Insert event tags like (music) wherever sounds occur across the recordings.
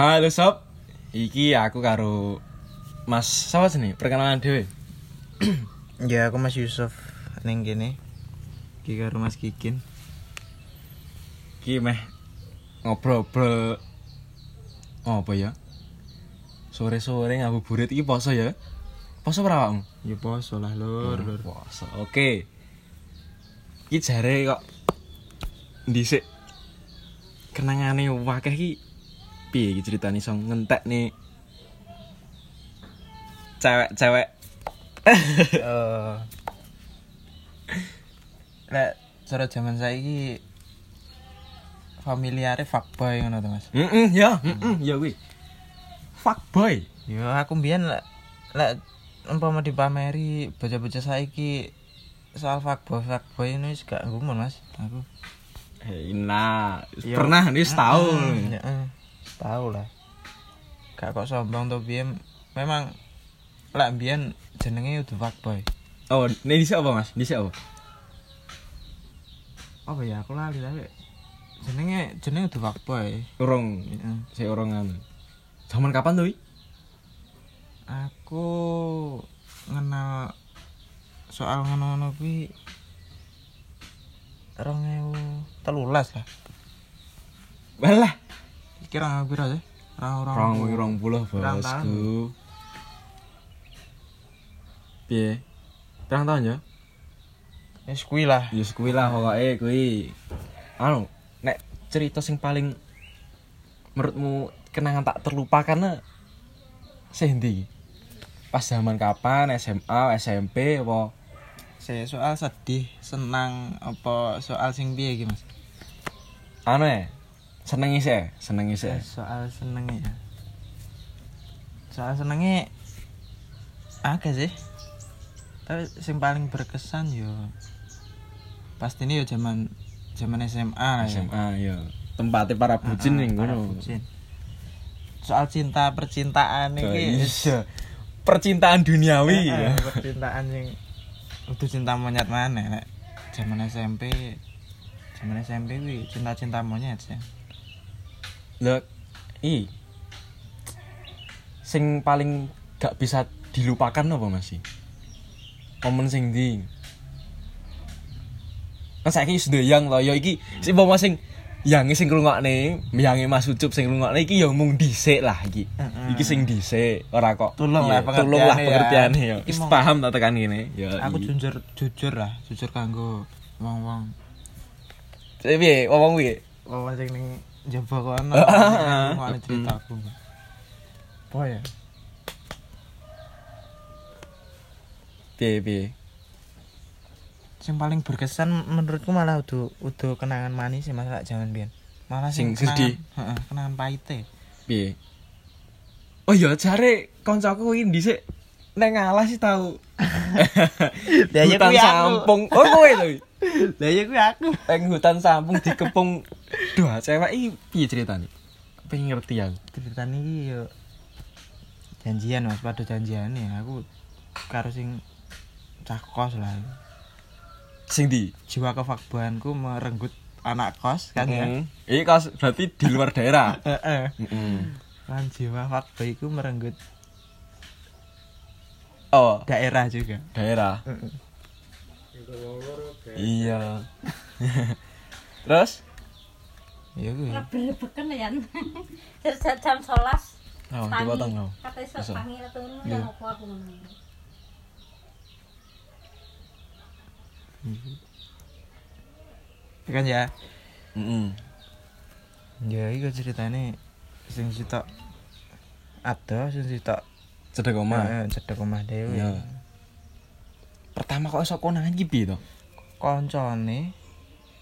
Halo sob, iki aku karo Mas siapa sini? Perkenalan dhewe. (clears throat) Ya aku Mas Yusuf ning kene. Ki karo Mas Kikin. Iki meh ngobrol-ngobrol oh, apa ya? Sore-sore ngabuburit iki poso ya? Poso ora awakmu? Ya poso lah lur, lur. Poso. Oke. Iki jare kok dhisik kenangane wakeh iki piye iki ceritane iso ngentek nih cewek-cewek Eh. Lek cara zaman saiki familiare fuckboy ngono to Mas. Heeh, ya, heeh, ya kuwi. Fuckboy. Ya aku mbiyen lek lek umpama dipameri bocah-bocah saiki soal fuckboy fuckboy ini gak gumun Mas. Aku Hei, nah, Ya. pernah nih setahun. Mm, ya, eh, tahu lah gak kok sombong tuh biyen memang lah biyen jenenge udah fuckboy Oh, ini di apa mas? Di apa? apa ya aku lali tapi jenenge jenenge udah fuckboy Urung, Heeh. saya orang anu. Zaman kapan tuh? Aku kenal soal ngono-ngono kuwi rong ewu telulas lah Walah, kira pira sih rong rong rong puluh bosku. Piye? Pirang tahun ya? wis kuwi lah Ya kuwi lah pokoke kuwi. Anu, nek cerita sing paling menurutmu kenangan tak terlupakan sing ndi? Pas zaman kapan? SMA, SMP apa? saya soal sedih senang apa soal sing piye iki Mas Anu ya? Seneng sih, seneng sih. soal senengnya ya soal senengnya agak sih tapi yang paling berkesan yo pasti ini yo zaman zaman SMA lah ya. SMA ya. Tempatnya para bucin para ngono. bucin. soal cinta percintaan iya. Percintaan duniawi ya. percintaan yang udah cinta monyet mana nek zaman SMP zaman SMP wi cinta cinta monyet sih Lho, i. Sing paling gak bisa dilupakan apa masih? Momen sing ndi? Kan saiki wis ndeyang lho, ya iki sing apa sing yang sing ngrungokne, miyange Mas Ucup sing ngrungokne iki ya mung dhisik lah iki. Heeh. Iki sing dhisik, ora kok. Iya, lah tolong lah pengertiannya ya. pengertiane ya. Wis paham tak tekan ngene. Ya. aku jujur jujur lah jujur kanggo wong wong Tapi piye, ngomong piye? wong sing ning jaba kono (laughs) Ah, mau ceritaku apa ya Piye piye? sing paling berkesan menurutku malah udah udah kenangan manis sih masalah zaman biyen malah Sing sing sedih. kenangan heeh kenangan pahite Piye? Oh iya, jare kancaku iki dhisik neng ngalah sih. (laughs) Lah, ya hutan aku. sampung. Oh kowe to. lah ya kuwi aku Neng hutan sampung dikepung dua cewek iki piye ceritane? Pengen ngerti aku. ceritanya iki yo janjian mas pada janjian ya aku karo sing cah kos lah Sing di? jiwa kefakboanku merenggut anak kos kan ya Hmm. Iki kos berarti di luar daerah. (laughs) Heeh. Heeh. Lan jiwa iku merenggut Oh, daerah juga. daerah. Iya. (laughs) Terus? Ya kuwi. Rebek-rebeken ya. Jam jam 11. Oh, Tangi. dipotong no. Kata iso Bisa. tangi Iya. ya apa aku ngono. Kan ya. Heeh. Ya iku ceritane sing sitok ada sing sitok Cedek omah. eh, cedek omah dhewe. Iya. Pertama kok iso konangan iki piye to? Koncone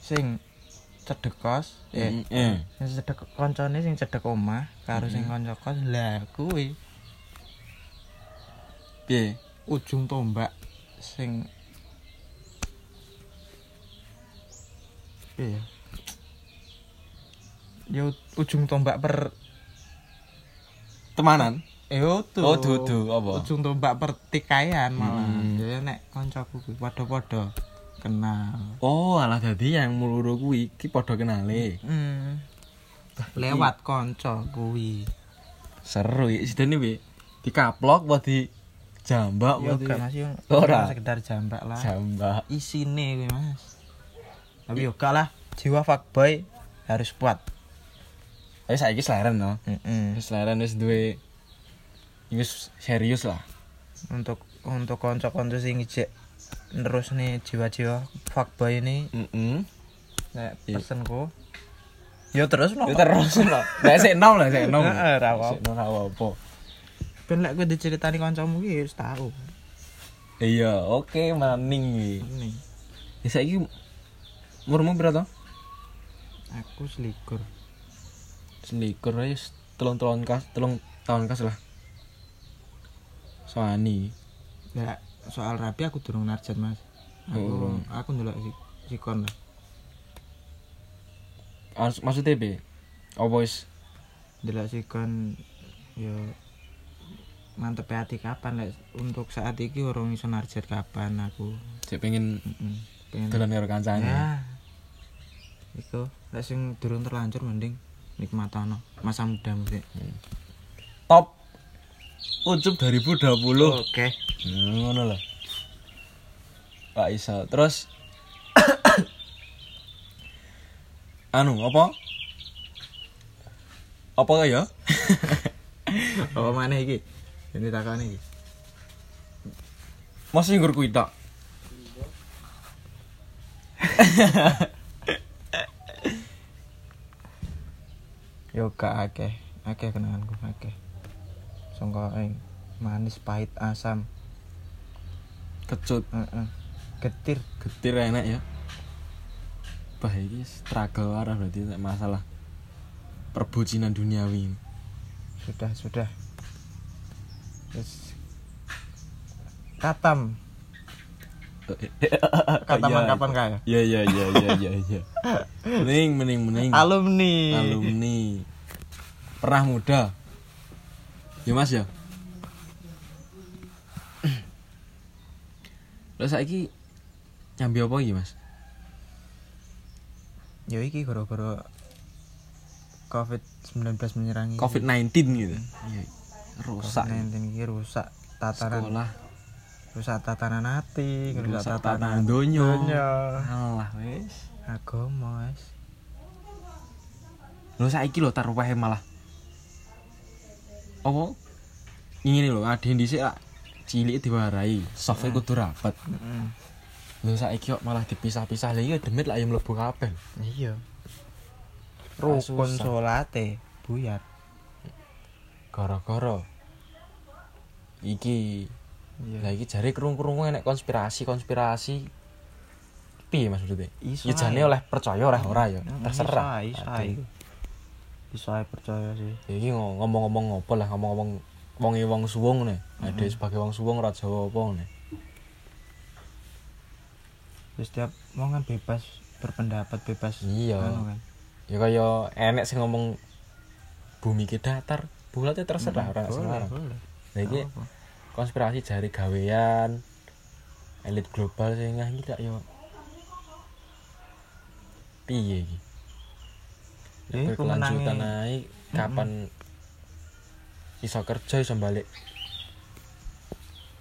sing cedek kos, eh. Sing cedek koncone sing cedek omah karo sing kanca kos. Lah kuwi. Piye? ujung tombak sing ya? U- ujung tombak per Temanan? eh tuh Oh, dudu, apa? ujung tombak pertikaian malah. Hmm. jadi nek kancaku kuwi padha-padha kenal Oh, alah dadi yang muluru kuwi iki padha kenale. hmm. lewat kanca kuwi Seru ya sidane wi. Dikaplok apa di jambak Yo apa di yo. Ora. sekedar jambak lah. jambak. Isine kuwi Mas. Tapi yo gak lah, jiwa fuckboy harus kuat. Tapi saiki seleren no. Heeh. Wis seleren wis duwe wis serius lah. Untuk untuk kanca-kanca sing ijek terus nih jiwa-jiwa fuckboy ini Heeh. nek Iya. pesenku yo terus no. Ya terus no. Nek sik nom lah sik nom. Heeh, ra apa-apa. Ra apa. Ben lek kowe diceritani kancamu ki wis tau. Iya, oke maning iki. Ini Ya saiki umurmu berapa? aku selikur. Selikur aja telung telung kas, telung tahun kas lah. Soani. Ya soal rapi aku durung narjet Mas. Aku Durung. aku ndelok si, sikon lah. Maksudnya be? Apa wis Ndelok sikon yo mantep hati kapan lek untuk saat iki urung iso narjet kapan aku. cek pengen Heeh. Pengen dolan karo kancane. Ya. Iku lek sing durung terlanjur mending nikmatono masa muda sih. Top Ucup 2020. Oke. Hmm, ngono lah. Pak iso. Terus (coughs) anu apa? Apa ya? (laughs) Apa mana iki? Ini takane iki. Masih nggur kuwi tok. (laughs) Yo gak akeh, akeh kenanganku akeh. Sangka ing manis pahit asam. Kecut, Heeh. Getir. getir enak ya. Bah iki struggle arah berarti masalah perbucinan duniawi. Sudah, sudah. Wis katam. Kataman Iya, kapan kaya? Iya iya iya iya iya iya. (laughs) Mending mending mending. Alumni. alumni pernah muda ya mas ya Terus saiki nyambi apa iki mas? Yo iki gara-gara COVID-19 menyerangi. COVID-19 gitu? Iya. Rusak. COVID-19 iki rusak tatanan sekolah. Rusak tatanan hati, rusak rusak tatanan tatanan donya. alah wis. Agama wis. lho saiki lho taruh malah apa ini lho ade dhisik lak cilik diwarai softnya kudu rapat Heeh. lho saiki kok malah dipisah-pisah lha iki demit lak ya mlebu kabeh Iya. Rukun salate buyar. gara-gara iki Iya. iki jare krung-krungu enek konspirasi-konspirasi piye maksudnya? Ya jane oleh percaya oleh ora ya, Heeh, terserah. Ae percaya sih. Ya iki ngo- ngomong-ngomong apa lah, ngomong-ngomong wonge wong suwung nih. Ade sebagai wong suwung ora Jawa apa setiap wong kan bebas berpendapat, bebas Iya. anu kan. Ya kaya enek sing ngomong bumi ki datar, bulatnya terserah ora boleh. Lah iki Apa? konspirasi jari gawean elit global sing ngah iki tak yo piye iki Iku berkelanjutan naik kapan iso kerja iso balik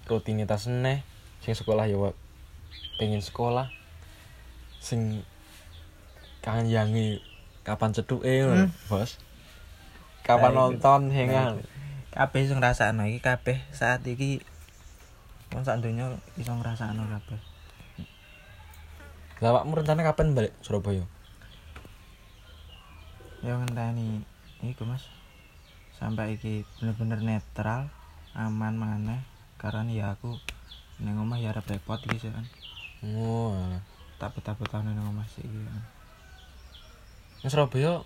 rutinitas neh sing sekolah ya wa- pengen sekolah. Sing kangen yangi kapan ceduk eh Hmm. bos. Kapan Nah, nonton Nah, hengan itu. kabeh sing ngrasakno iki kabeh saat iki wong sak donya iso ngrasakno kabeh. lah awakmu rencana kapan balik Surabaya Ya ngenteni iku Mas. Sampai iki bener-bener netral, aman maneh karena ya aku ning omah ya arep repot iki sih kan. oh alah. Takut-takutan ning omah sih iki. kan. Surabaya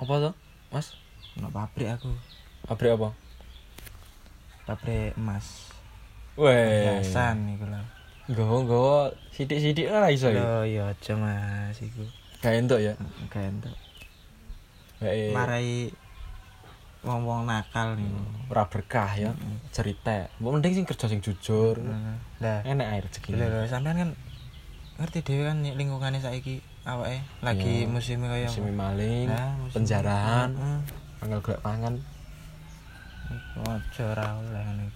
apa tuh mas Ono pabrik aku, pabrik apa pabrik emas. Weh, Hiasan iku lho. Nggawa nggawa sithik-sithik ora iso ya. Lho ya aja Mas iku. Gak entuk ya. Gak entuk. Kayak Marai wong-wong nakal nih. ora berkah ya. Cerita. Mbok mending sing kerja sing jujur. Lah, Enak air rezeki. lho sampean kan ngerti dhewe kan lingkungane saiki awake lagi Ya, musim kaya Musim maling, Nah, musim- penjarahan, angel golek pangan. Ojo ora oleh.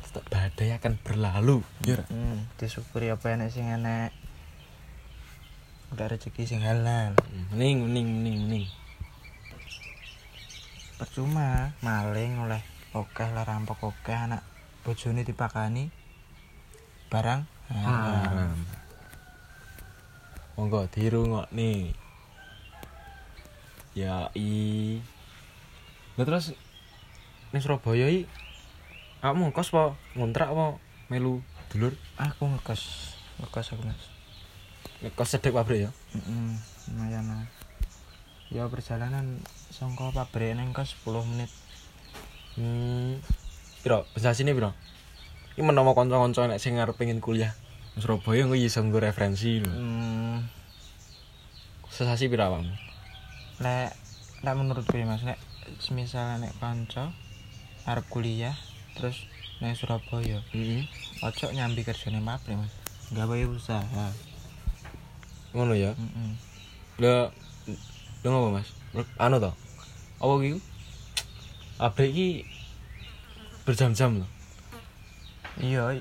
Setiap badai akan berlalu ya? Hmm, disyukuri apa enek sing enek. Udah rezeki sing halal. mending mending mending mending Percuma maling oleh oke lah rampok oke anak bojone dipakani barang haram. Monggo dirungokne ya i. Lah terus ning Surabaya iki kamu ngkos apa ngontrak apa melu dulur? Aku ngekos, ngekos aku mas. ngkos sedek pabrik ya? Mm lumayan lah. Ya perjalanan songko pabrik neng kos 10 menit. hmm piro? Sini piro? Iki menawa kanca-kanca nek sing arep pengen kuliah. Surabaya engko iso nggo referensi lho. Hmm, sesasi piro awakmu? Lek lek menurutku ya mas, lek semisal nek kanca arep kuliah terus neng Surabaya, heeh ojo nyambi kerja neng pabrik mas. Gawe usaha. ngono ya? Mm Lah lha ngopo Mas? Anu to. Apa iki? Pabrik iki berjam-jam lho. Iya,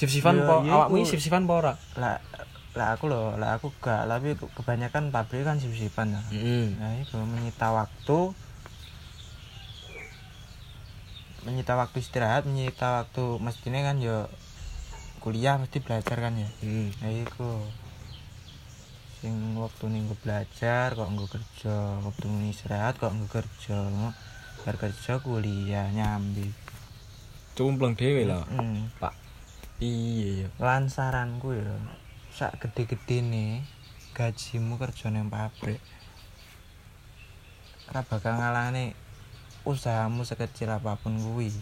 Sif-sifan Iya, po iya, awakmu iki sif-sifan apa ora? lah lah aku loh, lah aku gak, tapi kebanyakan pabrik kan sip-sipan ya. Heeh. Nah, itu menyita waktu menyita waktu istirahat, menyita waktu mestinya kan yo kuliah mesti belajar kan ya. Heeh. Nah, itu sing waktu ning belajar kok nggo kerja, waktu ning istirahat kok nggo kerja. Bar kerja kuliah nyambi. Cumpleng dhewe lah, Hmm. Pak. Iya ya. Lan saranku ya, sak gede-gede nih gajimu kerja nang pabrik. Ora bakal ngalahane usahamu sekecil apapun kuwi.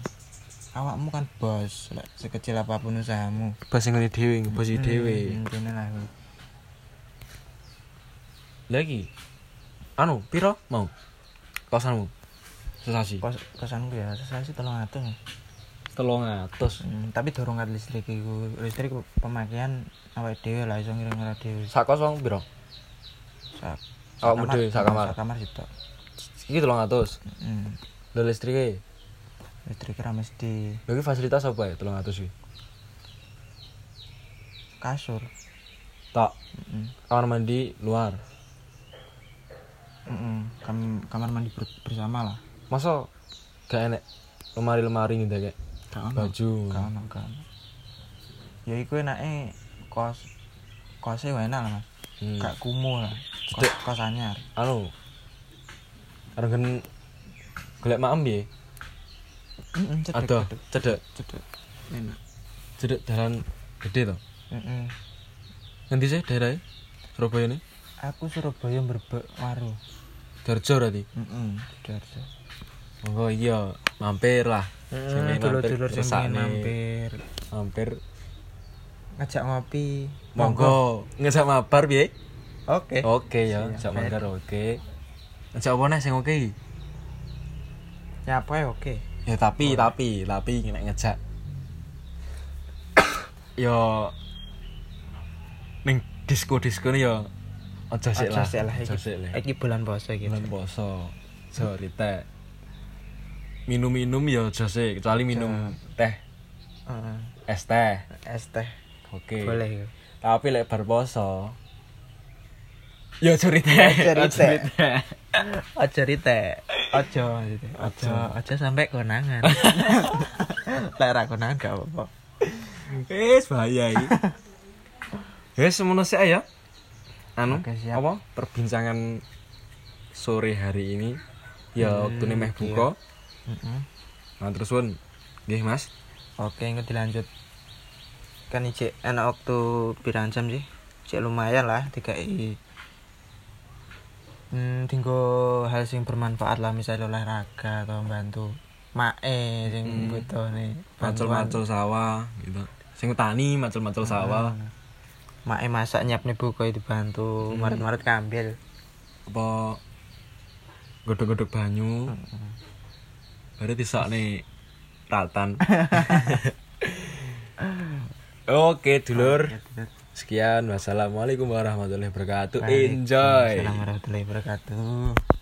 Awakmu kan bos, lek sekecil apapun usahamu. Bos ngene dhewe, bos dhewe. Hmm, intine lah. Lagi. Anu, piro mau? Kosanmu. Sesasi. Kos kosanku ya sesasi 300. Mas. 300. Hmm, tapi dorong kat listrik iku. Listrik pemakaian awake dhewe lah iso ngirim-ngirim dhewe. Sak kos wong piro? Sak Awakmu kamar- dhewe sak kamar. Sak kamar sitok. Iki 300. Hmm. Lho listrike. Listrik ra mesti Lho iki fasilitas apa ya 300 iki? kasur. Tak. Heeh. Kamar mandi luar. Kam kamar mandi ber- bersama lah. Masa gak enek lemari-lemari gitu kayak Gak baju. Gak ono, gak ono. Ya iku enake kos kosnya enak lah mas. Hmm. Gak kumuh lah. Kos, Cedek. kos anyar. Anu. Regen golek maem? Heeh, cedek. Aduh, cedek, cedek. Enak. Cedek dalan gede to. Heeh. Ngendi sih daerahnya? Surabaya ini? Aku Surabaya berbek waru. Darjo berarti. Heeh, Sidoarjo. Monggo iya mampir lah. Heeh, dulur-dulur sing mampir. Mampir. Ngajak ngopi. Monggo ngejak mabar piye? Oke. Oke ya, Siap. ngejak mabar oke. Ngejak apa nih sing oke? iki? Nyapa ya oke. Ya tapi tapi tapi nek ngejak. (coughs) Yo ning disko-disko yo aja sik lah. Aja sik lah iki. bulan puasa iki. Bulan poso. Sorry teh. Minum-minum ya aja sik, kecuali minum teh, Heeh. es teh. Es teh. Oke. Boleh. Tapi lek bar poso Ya cerita. Cerita. Aja rite. Gitu. Aja aja sampai konangan. (laughs) Lek ra konangan gak apa-apa. Wis bahaya iki. Wis semono sik ya. Anu, Oke, siap. apa? Perbincangan sore hari ini ya waktune meh buka. Heeh. Nah, terus pun nggih Mas. Oke, nggak dilanjut. Kan iki enak waktu pirang jam sih? Cek lumayan lah dikai Hmm, tinggo hal sing bermanfaat lah misalnya olahraga atau bantu mae sing Hmm. butuh nih Macul-macul sawah gitu. Sing tani macul-macul sawah. Mae masak nyiap nih buku dibantu Hmm. maret-maret kambil Apa godhog-godhog banyu. Baru disakne ratan. (laughs) Oke, dulur. Sekian, wassalamualaikum warahmatullahi wabarakatuh. Enjoy. Warahmatullahi wabarakatuh